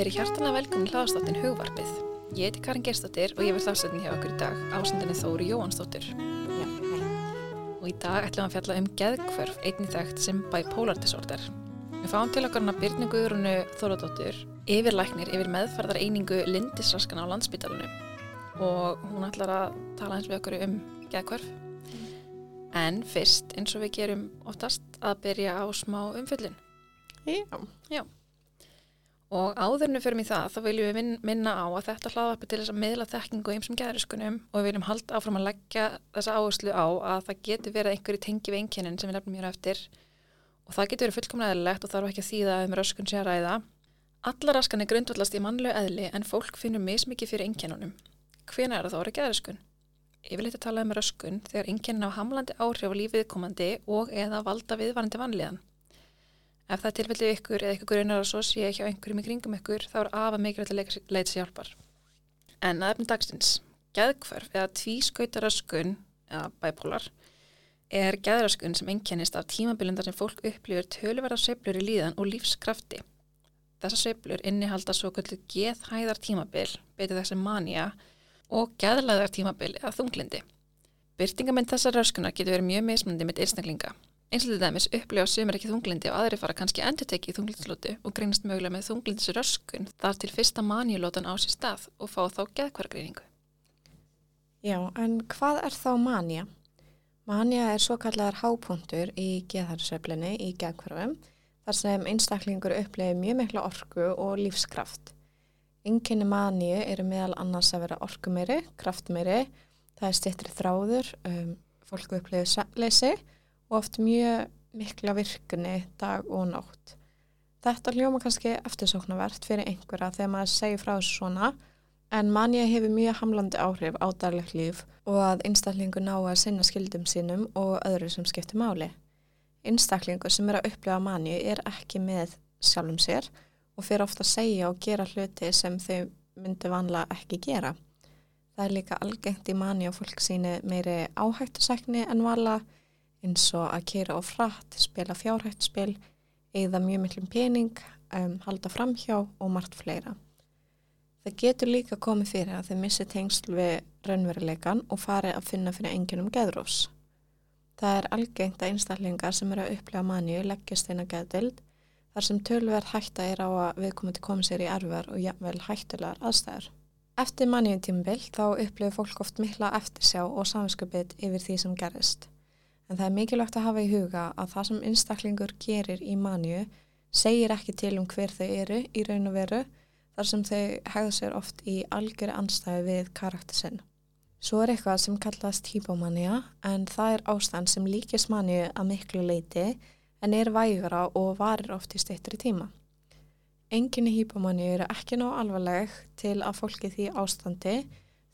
Veri hjartanlega velkomin hlaðastáttin Hugvarpið. Ég heiti Karin Gerstóttir og ég verð þástættin hjá okkur í dag ásendinni Þóri Jóhansdóttir. Já, hei. Og í dag ætlum við að fjalla um geðkvörf, einnig þekkt sem bipolar disorder. Við fáum til okkar hana Byrni Guðrunu Þóradóttir, yfirlæknir yfir meðferðar einingu Lindisraskana á landsbytalunum. Og hún ætlar að tala eins við okkur um geðkvörf. En fyrst, eins og við gerum oftast, að byrja á smá umfyllin. Já. Og áðurnu fyrir mig það, þá viljum við min- minna á að þetta hlaðvarpi til þess að miðla þekkingu eins og geðriskunum og við viljum halda áfram að leggja þessa áherslu á að það getur verið einhverju tengi við einkennin sem við nefnum hér eftir og það getur verið fullkomlega eðlilegt og þarf ekki að þýða um röskun sé að ræða. Alla raskan er grundvallast í mannlegu eðli en fólk finnur mismikið fyrir einkennunum. Hvena er það vera geðriskun? Yfirleitt að tala um röskun þegar einkennin á hamlandi áhrif á lífið komandi og eða valda viðvarandi vanlíðan. Ef það tilfellið ykkur eða ykkur grunar að svo sé hjá einhverjum í kringum ykkur þá er afa mikilvægt að leita sér hjálpar. En að efnum dagsins, geðkvörf eða tvískautaröskun eða bipolar er geðröskun sem einkennist af tímabilundar sem fólk upplifir töluverða sveiflur í líðan og lífskrafti. Þessar sveiflur innihalda svo kvöldu geðhæðar tímabil, betur þessi manja og geðlæðar tímabil eða þunglindi. Byrtingamind þessar röskunar getur verið mjög mismandi með einstaklinga. Eins og til dæmis upplifa sumir ekki þunglindi og aðri fara kannski endur tekið í þunglindislótu og greinast mögulega með þunglindisröskun þar til fyrsta manjulótan á sér stað og fá þá geðkvargreiningu. Já, en hvað er þá manja? Manja er svo kallar hápunktur í geðharsveiflinni í geðkvarfum þar sem einstaklingur upplifir mjög mikla orku og lífskraft. Innkynni manju eru meðal annars að vera orkumeiri, kraftmeiri, það er stittri þráður, um, fólku upplifir svefleysi og oft mjög mikla virkunni dag og nótt. Þetta hljóma kannski eftirsóknarvert fyrir einhverja þegar maður segir frá þessu svona en manja hefur mjög hamlandi áhrif á daglegt líf og að einstaklingu ná að sinna skildum sínum og öðru sem skiptir máli. Einstaklingu sem er að upplifa manju er ekki með sjálfum sér og fyrir ofta að segja og gera hluti sem þau myndi vanlega ekki gera. Það er líka algengt í manju og fólk síni meiri áhættusækni en vala eins og að keira á frætt, spila fjárhættspil, eigða mjög miklum pening, um, halda framhjá og margt fleira. Það getur líka komið fyrir að þau missi tengsl við raunveruleikan og fari að finna fyrir enginum geðrófs. Það er algengt að einstaklingar sem eru að upplifa manju leggjast á geðdild þar sem tölverð hætta er á að viðkomandi komið sér í erfar og jafnvel hættulegar aðstæður. Eftir manjutímbil þá upplifir fólk oft mikla eftirsjá og samvinskupið yfir því sem gerist. En það er mikilvægt að hafa í huga að það sem einstaklingur gerir í manju segir ekki til um hver þau eru í raun og veru þar sem þau hegða sér oft í algjöru anstæðu við karakter sinn. Svo er eitthvað sem kallast hypomania en það er ástand sem líkist manju að miklu leiti en er vægara og varir oft í steyttri tíma. Enginni hypomani eru ekki ná alvarleg til að fólki því ástandi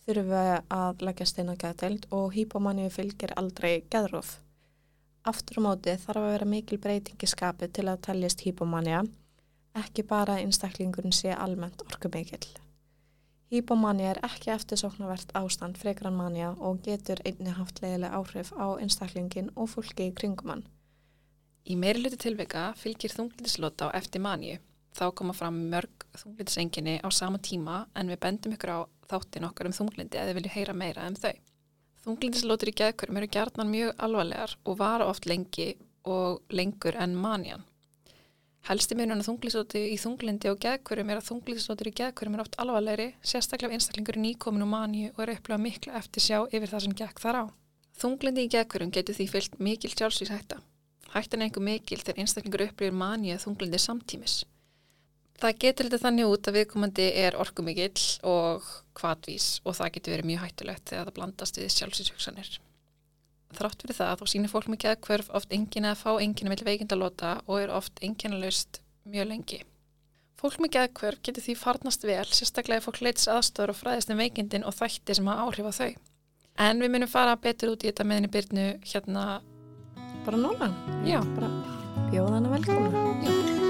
þurfu að leggjast inn á geðdeild og hypomani fylgir aldrei geðróf. Aftur á móti þarf að vera mikil breytingi skapi til að teljast hypomania, ekki bara að einstaklingurinn sé almennt orkumikil. Hypomania er ekki eftirsóknarvert ástand frekran mania og getur einni haft leiðilega áhrif á einstaklingin og fólki í kringum hann. Í meiri hluti tilvika fylgir þunglindslota á eftir manju. Þá koma fram mörg þunglindisenginni á sama tíma en við bendum ykkur á þáttin okkar um þunglindi eða vilju heyra meira um þau. Þunglindislótur í geðkurum eru gjarnan mjög alvarlegar og vara oft lengi og lengur en manjan. Helsti munum að þunglindslóti í þunglindi og geðkurum er að þunglindslótur í geðkurum er oft alvarlegri, sérstaklega ef einstaklingur er nýkomin og manju og er upplega miklu eftir sjá yfir það sem gekk þar á. Þunglindi í geðkurum getur því fyllt mikil sjálfsvíshætta. Hættan er einhver mikil þegar einstaklingur upplifir manju eða þunglindi samtímis. Það getur litið þannig út að viðkomandi er orkumikill og kvatvís og það getur verið mjög hættulegt þegar það blandast við sjálfsvíshugsanir. Þrátt fyrir það þá sýnir fólk með geðkvörf oft engin eða fá engin með veikindalota og er oft enginalaust mjög lengi. Fólk með geðkvörf getur því farnast vel, sérstaklega ef fólk leits aðstofur og fræðist um veikindin og þætti sem hafa áhrif á þau. En við munum fara betur út í þetta með henni byrnu hérna, Bara núna? já, Bara bjóðana velkomna.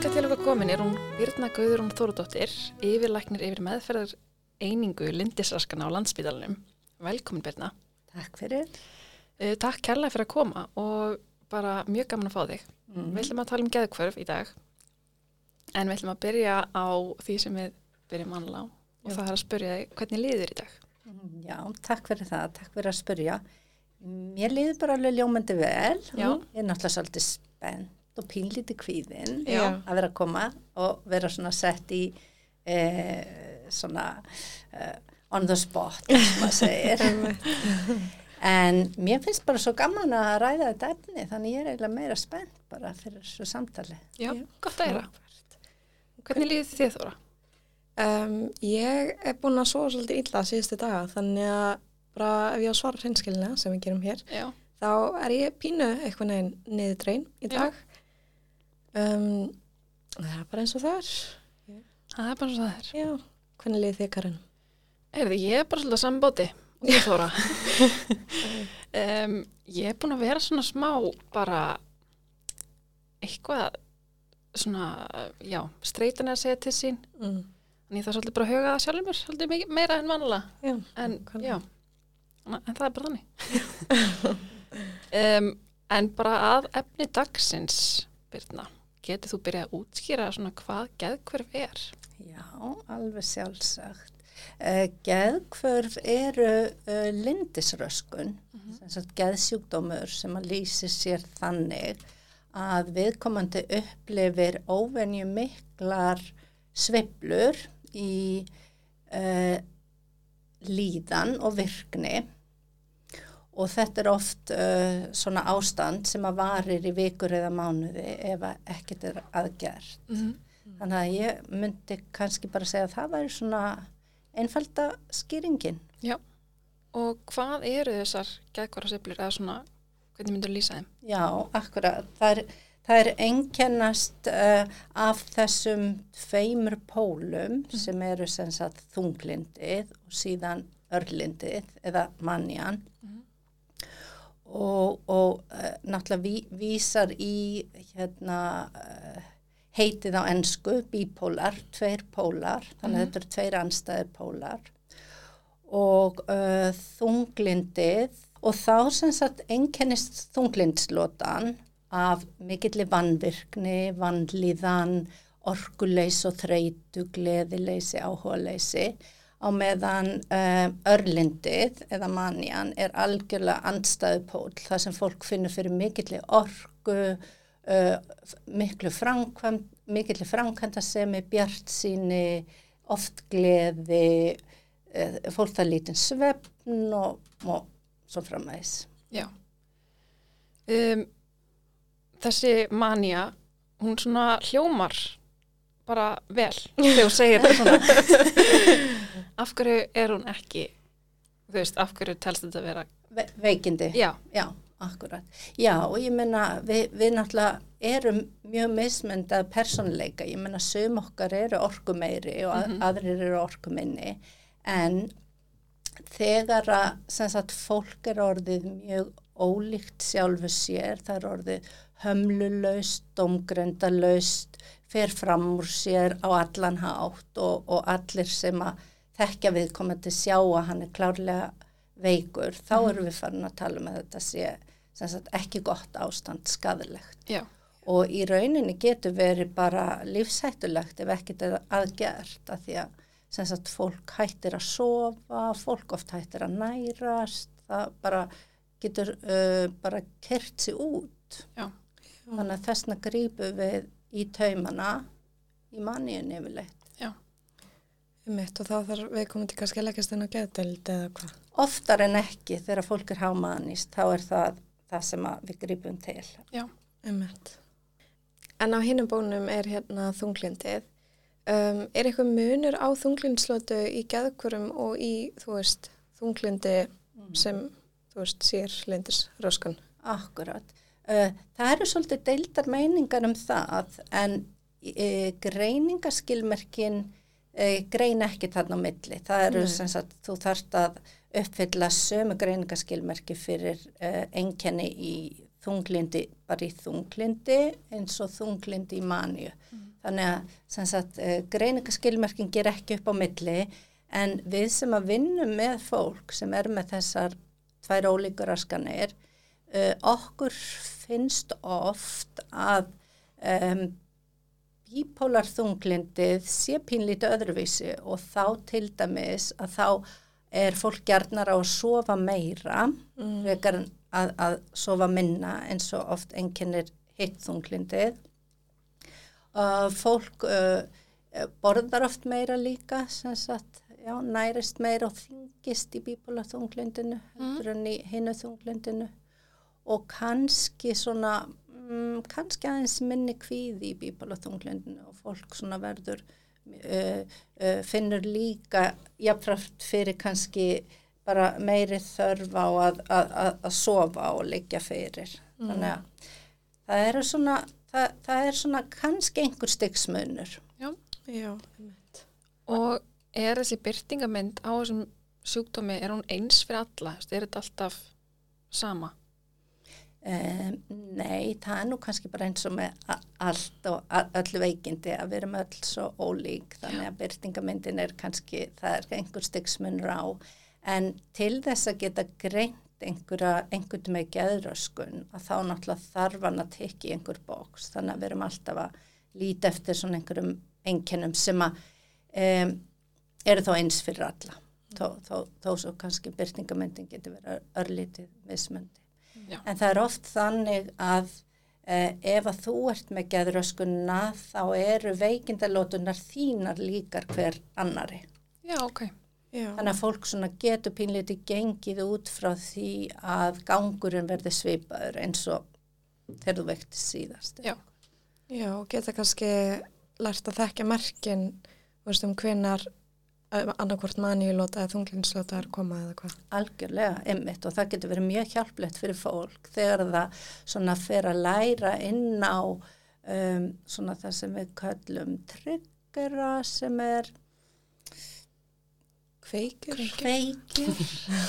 Hinga til okkar komin er hún Birna Gauðurún Þóradóttir, yfirlæknir yfir meðferðar einingu lindisraskana á landsbítalunum. Velkomin Birna. Takk fyrir. Uh, takk kærlega fyrir að koma og bara mjög gaman að fá þig. Mm. Við ætlum að tala um geðkvörf í dag en við ætlum að byrja á því sem við byrjum annala á og það er að spyrja þig hvernig líður í dag? Já, takk fyrir það, takk fyrir að spyrja. Mér líður bara alveg ljómandi vel. Já. Ég er náttúrulega svolítið spennt og pínlítið kvíðin Já. að vera að koma og vera svona sett í eh, svona eh, on the spot, sem maður segir. en mér finnst bara svo gaman að ræða þetta efni, þannig ég er eiginlega meira spennt bara fyrir þessu samtali. Já, Já. gott að heyra. Hvernig líður þið þóra? Um, ég er búin að sofa svolítið illa síðustu daga þannig að bara ef ég á svara hreinskilina sem við gerum hér Já. þá er ég pínu eitthvað neginn niður drein í Já. Um, það er bara eins og það er. Það er bara svo það er. Já, hvernig liði þið Karin? Heyrðu, ég er bara svolítið að saman bóti og þú þóra. um, ég er búin að vera svona smá bara eitthvað svona, já, streitin er að segja til sín Mm. en ég þarf svolítið bara að huga það sjálfur mér svolítið meira en vanlega en já, en, það er bara þannig um, en bara að efni dagsins Birna, getur þú byrjað að útskýra svona hvað geðkverf er? Já, alveg sjálfsagt. Uh, geðkvörf eru uh, lindisröskun, mm -hmm. geðsjúkdómur sem að lýsi sér þannig að viðkomandi upplifir óvenju miklar sveiflur í uh, líðan og virkni og þetta er oft uh, svona ástand sem að varir í vikur eða mánuði ef að ekkert er aðgert. Mm -hmm. Þannig að ég myndi kannski bara segja að það væri svona einfalda skýringin. Já, og hvað eru þessar geðkvaraseflur eða svona, hvernig myndur lýsa þeim? Já, akkurat. Það er, það er einkennast uh, af þessum tveimur pólum sem eru sem sagt þunglindið og síðan örlindið eða mannjan Mhm. Og, og uh, náttúrulega ví, vísar í hérna uh, heitið á ensku, bípólar, tveir pólar, þannig að Mhm. þetta eru tveir anstæðir pólar og uh, þunglindið og þá sem sagt einkennist þunglindslotan af mikilli vannvirkni, vannlíðan, orkuleys og þreytu, gleðileysi, áhugaleysi á meðan um, örlindið eða manjan er algjörlega andstæðu pól þar sem fólk finnur fyrir mikilli orku, uh, miklu framkvæm, mikilli framkvæmdasemi, bjart síni, oft gleði, uh, fólk það lítinn svefn og, og svo framæðis. Já. Um, þessi manja, hún svona hljómar bara vel þegar þú segir þetta svona. af hverju er hún ekki, þú veist, af hverju telst þetta að vera, Ve veikindi. já, Já, akkurat. Já, og ég menna, við, við náttúrulega erum mjög mismyndað persónuleika. Ég menna, sum okkar eru orkumeiri og að, Mhm. aðrir eru orkuminni. En þegar að, sem sagt, fólk er orðið mjög ólíkt sjálfu sér, það er orðið hömlulaust, domgrendalaust, fer fram úr sér á allan hátt og, og allir sem að þekkja viðkomandi sjá að hann er klárlega veikur, þá erum við farin að tala um að þetta sé sagt, ekki gott ástand skadilegt og í rauninni getur verið bara lífshættulegt ef ekkert er aðgert af því að sagt, fólk hættir að sofa, fólk oft hættir að nærast, það bara getur uh, bara kert sig út. Já. Þannig að þessna grípu við í taumana í manniðin yfirleitt. Mitt og þá þarf við komum til kannski að leggjast inn á geðdeld eða hvað. Oftar en ekki þegar fólk er hámanist, þá er það það sem að við grípum til. Einmitt. En á hinnum bónum er hérna þunglindið. Um, er eitthvað munur á þunglindslotu í geðkurum og í, þú veist, þunglindi sem, þú veist, sér lindis röskan? Akkurat. Uh, það eru svolítið deildar meiningar um það en uh, greiningaskilmerkin uh, grein ekki þarna á milli. Það eru Nei. sem sagt, þú þarft að uppfylla sömu greiningaskilmerki fyrir uh, enkenni í þunglindi, bara í þunglindi eins og þunglindi í manju. Þannig að sem sagt, uh, greiningaskilmerkin ger ekki upp á milli En við sem að vinnum með fólk sem er með þessar tvær ólíkur raskanir, uh, okkur finnst oft að um, bípólar þunglindið sé pínlítið öðruvísi og þá til dæmis að þá er fólk gerðnar á að sofa meira mm. en að, að sofa minna eins og oft enginnir hitt þunglindið. Uh, fólk uh, borðar oft meira líka, sem sagt, já, nærist meira og þingist í bípólar þunglindinu, mm. í hinnu þunglindinu og kannski svona mm, kannski aðeins minni kvíði í bíbalaþunglindinu og fólk svona verður uh, uh, finnur líka jafnframt fyrir kannski bara meiri þörf á að, að, að, að sofa og liggja fyrir mm. þannig að það eru svona það, það er svona kannski einhver styggsmunur Já, já og er þessi byrtingamind á þessum sjúkdómi, er hún eins fyrir alla? Er þetta alltaf sama? Um, nei, það er nú kannski bara eins og með allt og öllu veikindi að við erum öll svo ólík þannig að byrtingamyndin er kannski, það er einhver styggsmunur á. En til þess að geta greint einhvern með geðröskun að þá náttúrulega þarf hann að tekja í einhver bóks þannig að við erum alltaf að líti eftir svona einhverjum enginnum sem að um, eru þá eins fyrir alla. Þó, þó, þó svo kannski byrtingamyndin getur verið örlítið mismöndi Já. En það er oft þannig að eh, ef að þú ert með geðröskunna þá eru veikindalótunar þínar líkar hver annari. Já, ok. Já. Þannig að fólk getur pínleiti gengið út frá því að gangurinn verði svipaður eins og þegar þú vekti síðast. Já, Já geta kannski lært að þekka merkinn um hvenar annarkvort maníulóta eða þunglinnslóta er komað eða hvað? Algjörlega, ymmit og það getur verið mjög hjálplegt fyrir fólk þegar það svona fer að læra inn á um, svona það sem við kallum tryggera sem er kveikir, kveikir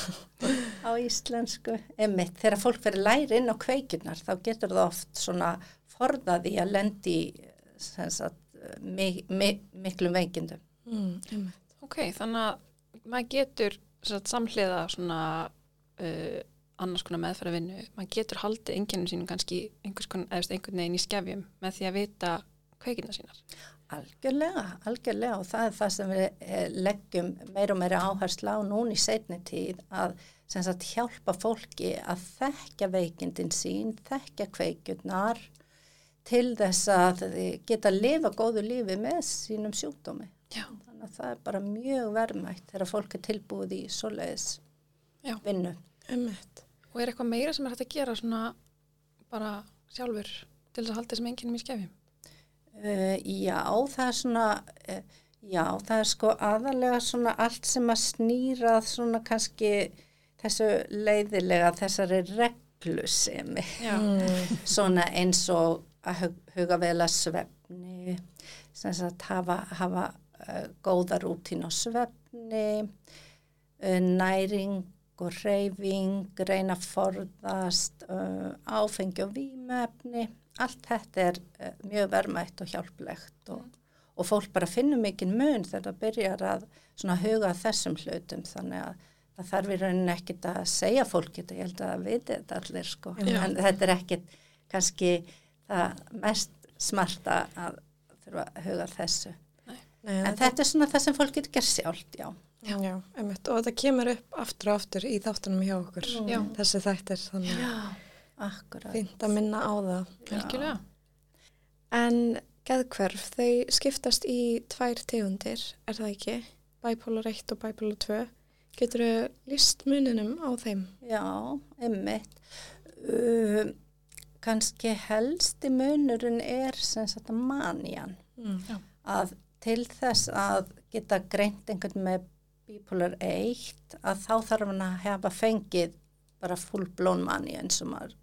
á íslensku. Ymmit, þegar fólk fer að læra inn á kveikirnar þá getur það oft svona forðaði að lendi sagt, mik mik miklum veikindum. Mm, ymmit Ok, þannig að maður getur satt, samhliða svona uh, annars konar meðferðavinnu, maður getur haldið enginn sínum kannski einhvern veginn í skefjum með því að vita kveikina sínar. Algjörlega, algjörlega og það er það sem við eh, leggjum meir og meira áherslu á núni í setni tíð að sagt, hjálpa fólki að þekka veikindin sín, þekka kveikjurnar til þess að geta að lifa góðu lífi með sínum sjúkdómi. Já þannig að það er bara mjög verðmætt þegar fólk er tilbúið í svoleiðis já. vinnu Emmett. Og er eitthvað meira sem er hægt að gera svona bara sjálfur til þess að halda þessum enginum í skefjum? Uh, já, það er svona uh, já, það er sko aðalega svona allt sem að snýrað svona kannski þessu leiðilega þessari reglu sem svona eins og að huga vel að svefni sem að hafa, hafa góða rútín og svefni, uh, næring og reyfing, reyna að forðast, uh, áfengi og výmefni. Allt þetta er mjög vermætt og hjálplegt og, og fólk bara finnum mikið mun þegar það byrjar að huga þessum hlutum þannig að það þarf í rauninni ekkit að segja fólk þetta, ég held að viti þetta allir sko, Já. en þetta er ekkit kannski það mest smarta að þurfa að huga þessu. Nei, en þetta, þetta er svona það sem fólk getur gerð sjálft, já. Já, já einmitt, og þetta kemur upp aftur og aftur í þáttunum hjá okkur, já. þessi þættir, þannig að fint að minna á það. Algjörlega. En geðkverf, þau skiptast í tvær tegundir, er það ekki? Bipolar 1 og Bipolar 2. Getur þau list muninum á þeim? Já, einmitt. Uh, Kanski helsti munurinn er sem sagt að manjan. Mm. Að til þess að geta greint einhvern með bipolar 1 að þá þarf hann að hefa fengið bara full blown money eins og maður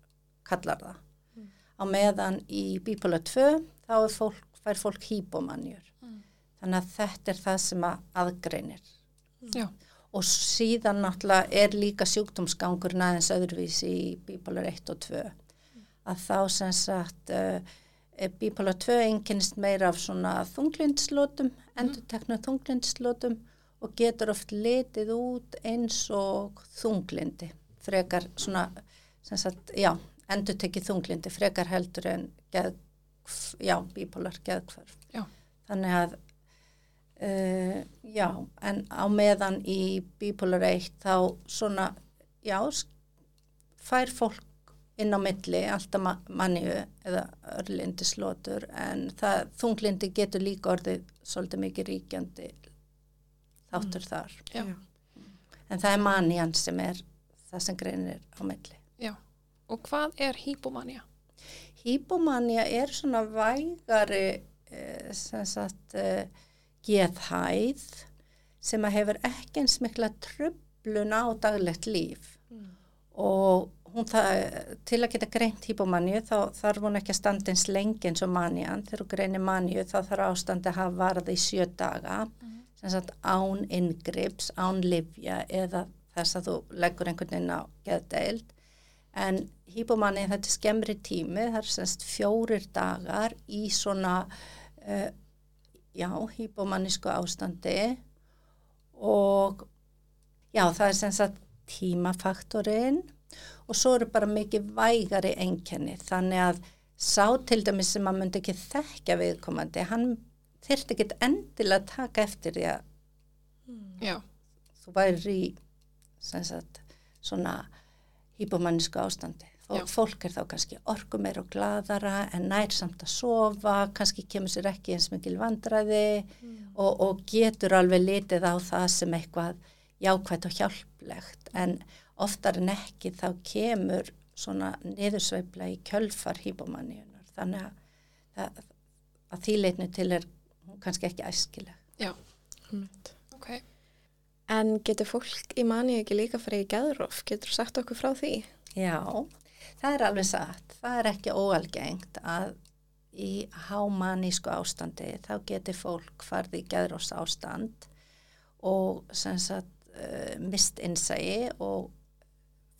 kallar það. Mm. Á meðan í bipolar 2 þá fólk, fær fólk hýbomannjur. Mm. Þannig að þetta er það sem að aðgreinir. Mm. Og síðan náttúrulega er líka sjúkdómsgangur næðins öðruvísi í bipolar 1 og 2. Mm. Að þá sem sagt... Uh, Bípolar 2 einkennist meira af svona þunglindslótum, mm. endur tekna þunglindslótum og getur oft litið út eins og þunglindi, frekar svona, sem sagt, já, endur tekið þunglindi, frekar heldur en geð, já, bípolar geðkvörf. Já. Þannig að, uh, já, en á meðan í bípolar 1 þá svona, já, fær fólk inn á milli, alltaf ma manniu eða örlindi slótur en það, þunglindi getur líka orðið svolítið mikið ríkjandi þáttur mm. þar. Já. En það er mannian sem er það sem greinir á milli. Já, og hvað er hýbomania? Hýbomania er svona vægari eh, sem sagt eh, geðhæð sem að hefur ekki eins mikla tröflun á daglegt líf mm. og hún það, til að geta greint hýpomanju þá þarf hún ekki að standa eins lengi eins og manjan, þegar hún greinir manju þá þarf ástandi að hafa varði í sjö daga mm. sem sagt án ingrips, án livja eða þess að þú leggur einhvern veginn á geðdeild. En hýpomanju þetta er skemmri tími, það er semst fjórir dagar í svona uh, já, hýpomannísku ástandi. Og já, það er semst tímafaktorinn og svo eru bara mikið vægari enkenni þannig að sá til dæmis sem maður myndi ekki þekkja viðkomandi, hann þurfti ekki endilega að taka eftir því að mm. þú væri í sagt, svona hýpomannísku ástandi og Já. fólk er þá kannski orku meir og gladara en nær samt að sofa, kannski kemur sér ekki eins mikil vandraði mm. og, og getur alveg litið á það sem eitthvað jákvægt og hjálplegt en oftar en ekki þá kemur svona niðursveifla í kjölfar hýbomanníunar þannig að, að, að þýleitinu til er kannski ekki æskileg. Já, ok. En getur fólk í manni ekki líka fyrir í gæðurof? Getur þú sagt okkur frá því? Já, það er alveg satt. Það er ekki óalgengt að í hámanísku ástandi þá getur fólk farið í gæðurofs ástand og sem sagt uh, mist innsægi og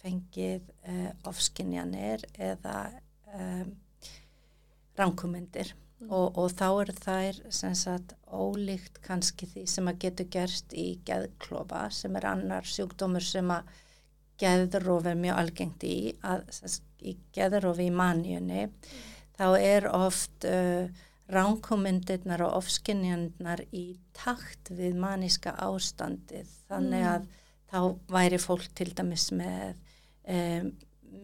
fengið uh, ofskinjanir eða um, ránkumundir mm. og, og þá eru þær sagt ólíkt kannski því sem að getur gerst í geðklofa sem er annar sjúkdómur sem að geðróf er mjög algengt í að sagt, í geðrófi í manjunni mm. þá er oft uh, ránkumundirnar og ofskinjanirnar í takt við maníska ástandið þannig mm. að þá væri fólk til dæmis með um,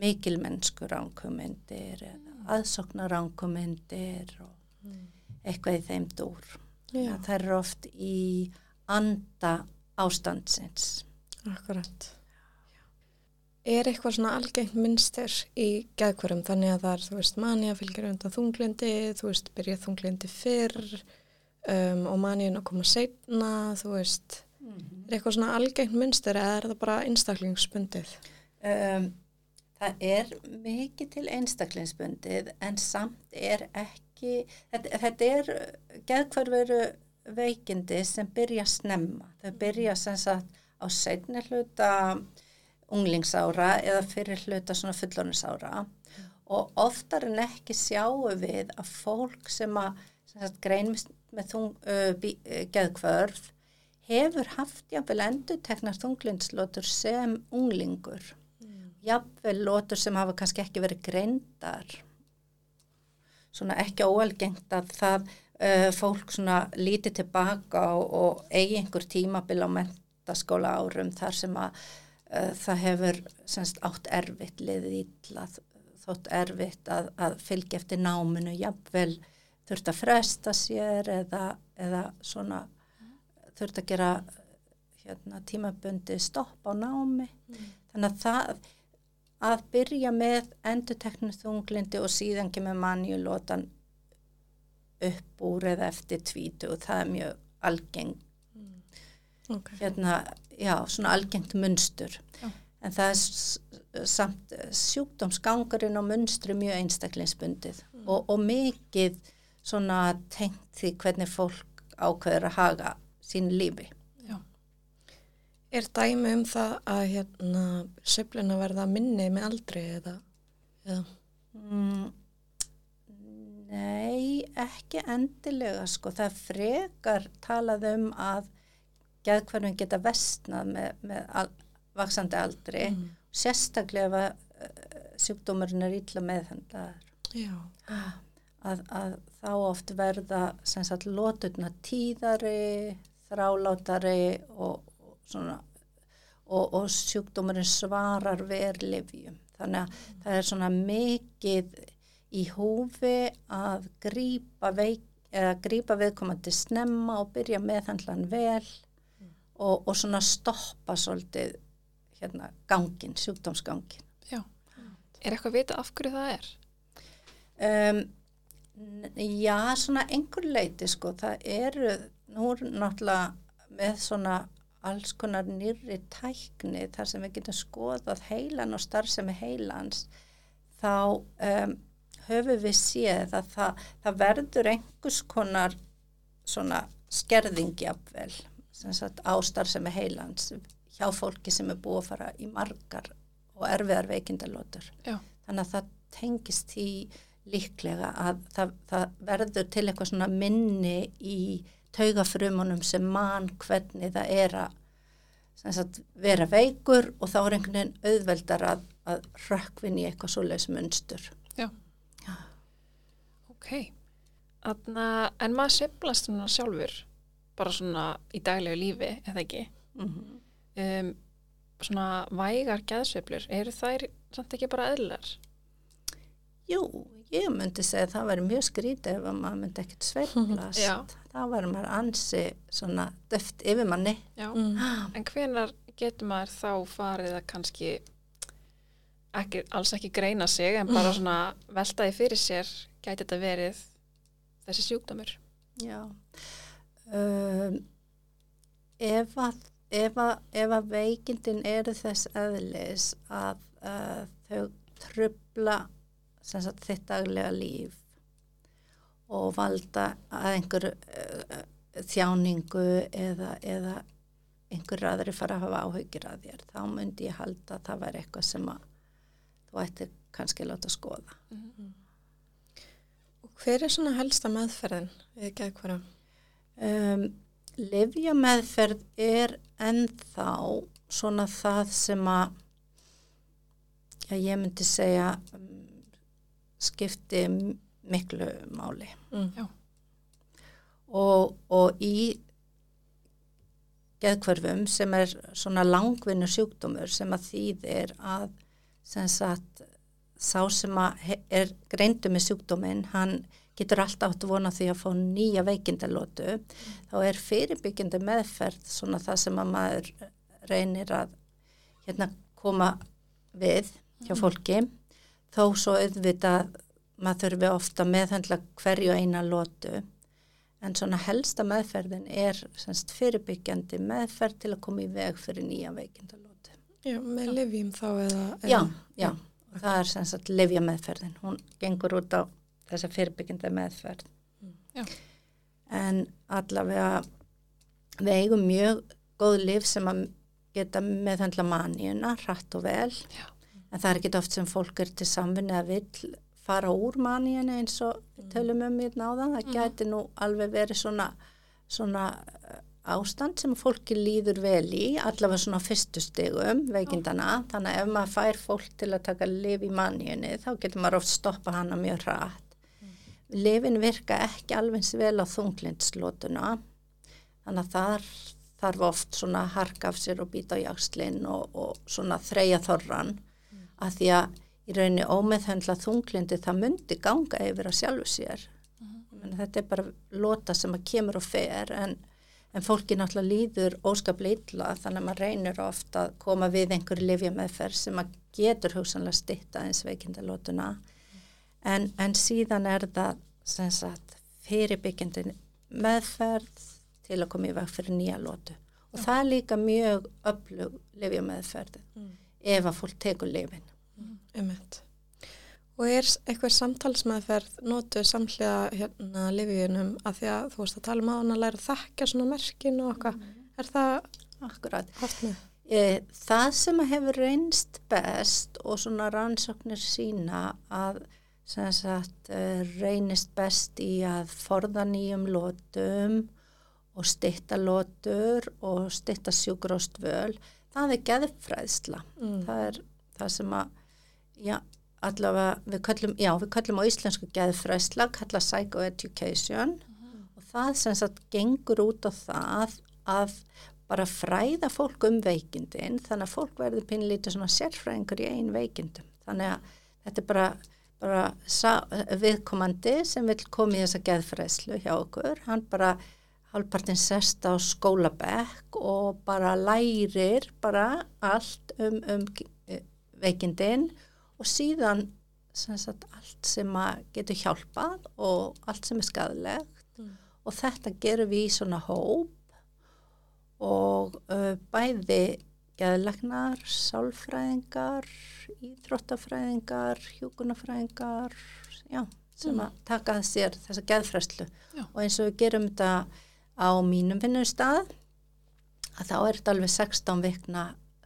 mikilmennsku ránkumindir eða aðsokna ránkumindir og mm. eitthvað í þeim dúr. Það er oft í anda ástandsins. Akkurat. Er eitthvað svona algengt minnstur í gæðkvarum þannig að það er, þú veist, manja fylgir undan þunglindi, þú veist, byrja þunglindi fyrr um, og manjun að koma setna, þú veist, mm -hmm. er eitthvað svona algengt minnstur eða er það bara einstaklingsbundið? Um, það er mikið til einstaklingsbundið en samt er ekki, þetta, þetta er geðkvarveru veikindi sem byrja að snemma. Þau byrja sem sagt á setni hluta unglingsára eða fyrir hluta svona fullónisára mm. og oftar en ekki sjáum við að fólk sem að greinmist með þung, uh, geðkvörð hefur haft jáfnvel endur teknar þunglindslótur sem unglingur jafnvel lótur sem hafa kannski ekki verið greindar svona ekki óalgengt að það uh, fólk svona lítið tilbaka og, og eigi einhver tímabil á mentaskóla árum þar sem að uh, það hefur semst átt erfitt liðið ítla þótt erfitt að, að fylgja eftir náminu jafnvel þurft að fresta sér eða, eða svona þurft að gera hérna, tímabundi stopp á námi mm. þannig að það að byrja með enduteknu þunglindi og síðan kemur mannjulótan upp úr eða eftir tvítu og það er mjög algeng mm. okay. hérna, já, svona algengt munstur já. en það er samt sjúkdómsgangurinn og munstri mjög einstaklingsbundið mm. og, og mikið svona tengt því hvernig fólk ákveður að haga sín lífi Er dæmi um það að hérna söfluna verða minni með aldrei eða? eða? Mm, nei, ekki endilega sko. Það frekar talað um að geðkvarfin geta vestnað með, með al, vaksandi aldri, Mm. sérstaklega ef að uh, sjúkdómurinn er illa meðhendlaður. Já. Að, að þá oft verða sagt lóturna tíðari, þrálátari og svona og, og sjúkdómurinn svarar verlifjum. Þannig að það er svona mikið í húfi að grípa viðkomandi snemma og byrja meðhandlan vel og, og svona stoppa svolítið hérna, gangin, sjúkdómsgangin. Já. Er eitthvað að vita af hverju það er? Um, já, svona einhver leiti sko, það eru nú er náttúrulega með svona alls konar nýri tækni þar sem við getum skoðað heilan og starfsemi heilans þá um, höfum við séð að það, það verður einhvers konar skerðingjafvel á starfsemi heilans hjá fólki sem er búið að fara í margar og erfiðar veikindalótur. Já. Þannig að það tengist í líklega að það, það verður til eitthvað svona minni í taugafrumunum sem mann hvernig það er að sagt, vera veikur og þá er einhvern veginn auðveldar að, að rökkvinn í eitthvað svoleiðs munstur. Já. Ok. Þarna, en maður seflast svona sjálfur bara svona í daglegu lífi, eða ekki? Mm -hmm. Um, svona vægar gæðsveiflur, eru þær samt ekki bara eðlar? Jú, ég myndi segja að það væri mjög skrítið ef maður myndi ekkert sveiflast. Já. Það væri maður ansi svona döft yfir manni. Mm. En hvenar getur maður þá farið að kannski ekki, alls ekki greina sig en bara svona veltaði fyrir sér gæti þetta verið þessi sjúkdómur? Já. Um, ef að ef að, ef að veikindin eru þess eðlis að uh, þau trubla sagt, þitt daglega líf og valda að einhver uh, þjáningu eða, eða einhver aðri fara að hafa áhugir að þér þá myndi ég halda að það væri eitthvað sem að þú ætti kannski að láta skoða Og hver er svona helsta meðferðin við geðkvara? um, Livja meðferð er ennþá svona það sem að já, ég myndi segja um, skipti miklu máli. Mm. Og, og í geðkvörfum sem er svona langvinnu sjúkdómur sem að þýðir að sem sagt sá sem að er greindu með sjúkdóminn, hann getur alltaf átt vona því að fá nýja veikindalótu, þá er fyrirbyggjandi meðferð svona það sem að maður reynir að hérna koma við hjá fólki, þó svo auðvitað maður þurfi ofta meðhendla hverju eina lótu, en svona helsta meðferðin er semst fyrirbyggjandi meðferð til að koma í veg fyrir nýja veikindalótu. Já, með livjum þá eða... Já, já, og það er sem sagt livja meðferðin, hún gengur út á þessa fyrirbyggjandi meðferð. Já. En allavega við eigum mjög góð liv sem að geta meðhandla maníuna, hratt og vel, Já. en það er ekki oft sem fólk er til samvinni að vill fara úr maníuna eins og við tölum um hérna á það, það gæti nú alveg verið svona, svona uh, ástand sem fólki líður vel í, allavega svona á fyrstu stigum veikindana, þannig að ef maður fær fólk til að taka liv í manniunni þá getur maður oft stoppa hana mjög rætt. Livin virka ekki alveg vel á þunglindslótuna, þannig að þar þarf oft svona harka af sér og býta á jakslinn og, og svona þreja þorran, að því að í rauninni ómeðhendla þunglindi það myndi ganga yfir að sjálfu sér. Mm. Þetta er bara lota sem að kemur og fer en, en fólki náttúrulega líður óskaplega illa þannig að maður reynir ofta að koma við einhverju lifja meðferð sem að getur hugsanlega stitta eins veikindalótuna en, en síðan er það sem sagt fyrirbyggjandi meðferð til að koma í veg fyrir nýja lótu og það er líka mjög öflug lifja meðferð ef að fólk tekur lifin. Einmitt. Og er eitthvað samtalsmeðferð notuð samhliða hérna livjunum að því að þú veist að tala um að hann að læra þekka svona merkin og eitthvað. Er það Akkurat. haft með? E, það sem að hefur reynst best og svona rannsóknir sína að sem sagt, e, reynist best í að forða nýjum lótum og stittalótur og stittasjúgróstvöl, það er geðfræðsla. Mm. Það er það sem að, já, allavega við köllum, já, við köllum á íslensku geðfræðsla, kalla psychoeducation. Og það sem sagt gengur út á það að bara fræða fólk um veikindin þannig að fólk verður pinlítið svona sérfræðingur í einn veikindum. Þannig að þetta er bara, bara viðkomandi sem vil koma í þessa geðfræðslu hjá okkur, hann bara halvpartin sest á skólabekk og bara lærir bara allt um, um veikindin og síðan sagt, allt sem getur hjálpað og allt sem er skadilegt mm. og þetta gerum við í svona hóp og uh, bæði geðlegnar, sálfræðingar, íþróttafræðingar, hjúkunafræðingar, já, sem mm. að taka sér þessa geðfræslu já. og eins og við gerum þetta á mínum vinnustad að þá er þetta alveg 16 vikna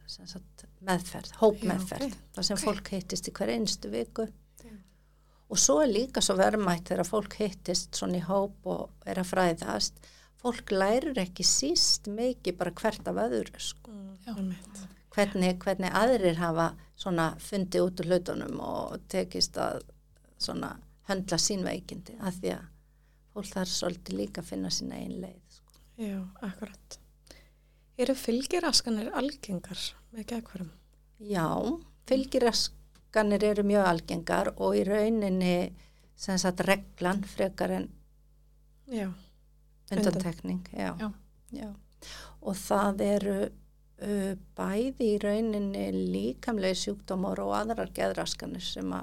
sagt, meðferð, hópmeðferð, okay. þar sem okay. fólk hittist í hver einstu viku yeah. og svo er líka svo verðmætt þegar fólk hittist svona í hóp og er að fræðast fólk lærir ekki síst mikið bara hvert af öðru sko. mm, hvernig, hvernig aðrir hafa svona fundið út úr hlutunum og tekist að svona höndla sín veikindi af því að fólk þarf svolítið líka að finna sína einn leið sko. Já, akkurat Eru fylgiraskanir algengar með gegnvarum? Já, fylgiraskanir eru mjög algengar og í rauninni sem sagt reglan frekar en undantekning já. Já. Já. og það eru uh, bæði í rauninni líkamlega sjúkdómar og aðrar geðraskanir sem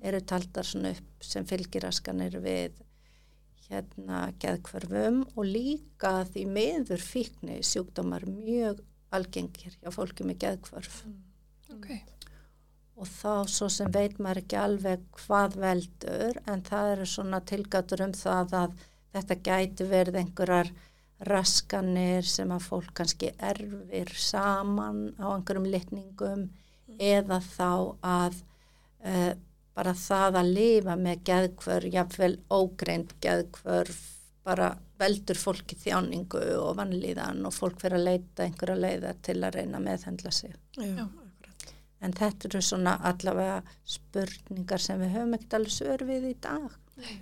eru taldar upp sem fylgiraskanir við hérna geðkvarfum og líka því meður fíkni sjúkdómar mjög algengir hjá fólki með geðkvarf mm. okay. og þá svo sem veit maður ekki alveg hvað veldur en það eru svona tilgatur um það að þetta gæti verið einhverjar raskanir sem að fólk kannski erfir saman á einhverjum litningum mm. eða þá að uh, bara það að lifa með geðkvör, jáfnveil ógreind geðkvör, bara veldur fólki þjáningu og vannlíðan og fólk fyrir að leita einhverja leiðar til að reyna meðhendla sig. Já, en þetta eru svona allavega spurningar sem við höfum ekkert alveg sörfið í dag. Nei.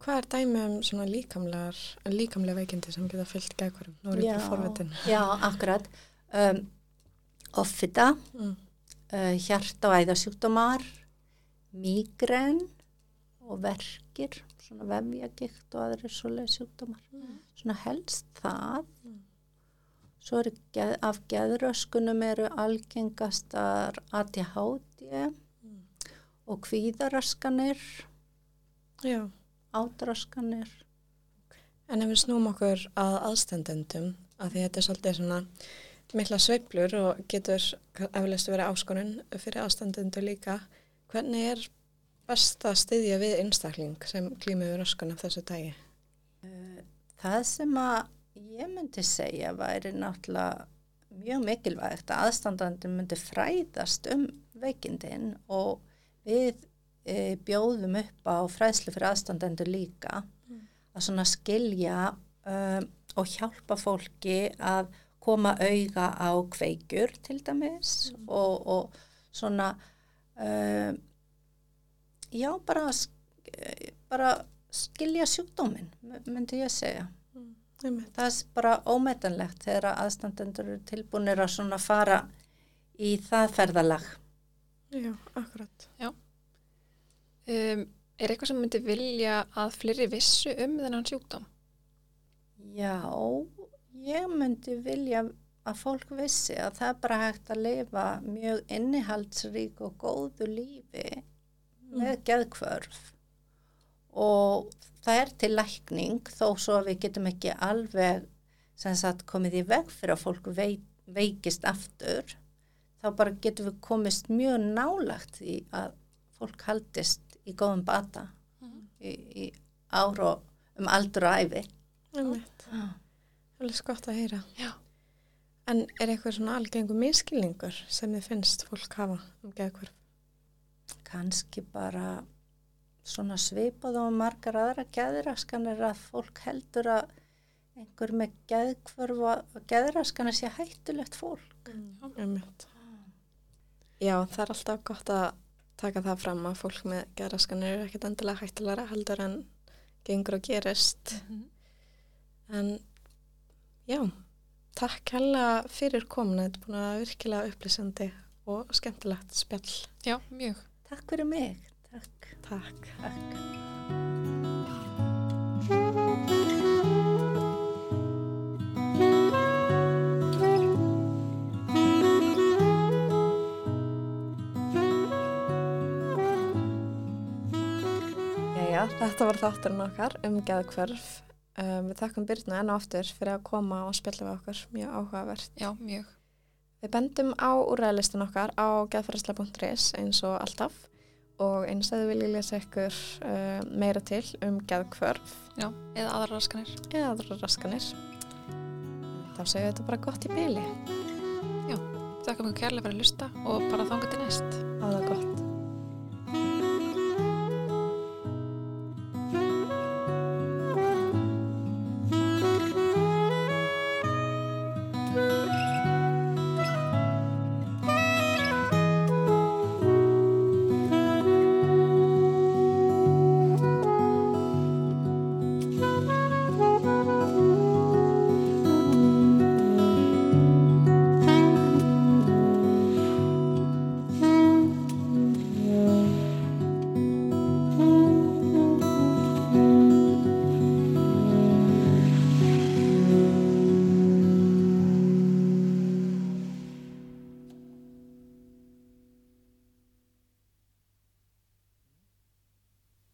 Hvað er dæmi um svona líkamlegar, líkamlega veikindi sem geta fyllt gækvarum? Nú er þetta forvitin. Já, akkurat. Um, offita, mm. Uh, hjart- og æðasjúkdómar, migren og verkir, svona vefjagikt og aðri svolega sjúkdómar. Mm. Svona helst það. Mm. Svo eru geð, af geðröskunum eru algengastar ADHD mm. og kvíðaraskanir. Ádraskanir. En ef við snúm okkur að aðstendendum, að því þetta er svolítið svona mikla sveiblur og getur eflust verið áskonun fyrir aðstendendu líka, hvernig er best að styðja við einstakling sem klímiður öskun af þessu dægi? Eh, það sem að ég myndi segja væri náttúrulega mjög mikilvægt að aðstandandi myndi fræðast um veikindin og við e, bjóðum upp á fræðslu fyrir aðstandendur líka mm. að svona skilja um, og hjálpa fólki að koma auða á kveikur til dæmis mm. og, og svona um, já bara bara skilja sjúkdóminn myndi ég segja mm. það er bara ómetanlegt þegar aðstandendur eru tilbúinir að svona fara í það ferðalag Já, akkurat Já Um, er eitthvað sem myndi vilja að fleri vissu um þennan sjúkdóm? Já, ég myndi vilja að fólk vissi að það er bara hægt að lifa mjög innihaldsrík og góðu lífi með mm. geðkvörf og það er til lækning þó svo að við getum ekki alveg sagt, komið í veg fyrir að fólk veik, veikist aftur þá bara getum við komist mjög nálagt í að fólk haldist í góðum bata mm í, í ár og um aldur og æfi Það er alveg skott að heyra Já. En er eitthvað svona algengu miskilningur sem þið finnst fólk hafa um geðkvörf? Kanski bara svona svipað og margar aðra geðiraskanir að fólk heldur að einhver með geðkvörf og geðraskana sé hættulegt fólk. Einmitt. Já, það er alltaf gott að taka það fram að fólk með geðraskanir er ekkert endilega hættilega heldur en gengur og gerist. En já, takk hella fyrir komuna, þetta er búin að virkilega upplýsandi og skemmtilegt spjall. Já, mjög. Takk fyrir mig. Takk. Takk. Takk. Þetta var þátturinn okkar um geðkvörf. Um, við þakkum Byrna enn og aftur fyrir að koma og spjalla við okkur, mjög áhugavert. Já, mjög. Við bendum á úræðlistin okkar á geðfærsla.is eins og alltaf og eins að þið viljið lesa ykkur uh, meira til um geðkvörf Já, eða aðra raskanir. eða aðra raskanir. Þá segjum við þetta bara gott í byli. Þakka mjög kærlega fyrir að lusta og bara þanga til næst. Það gott.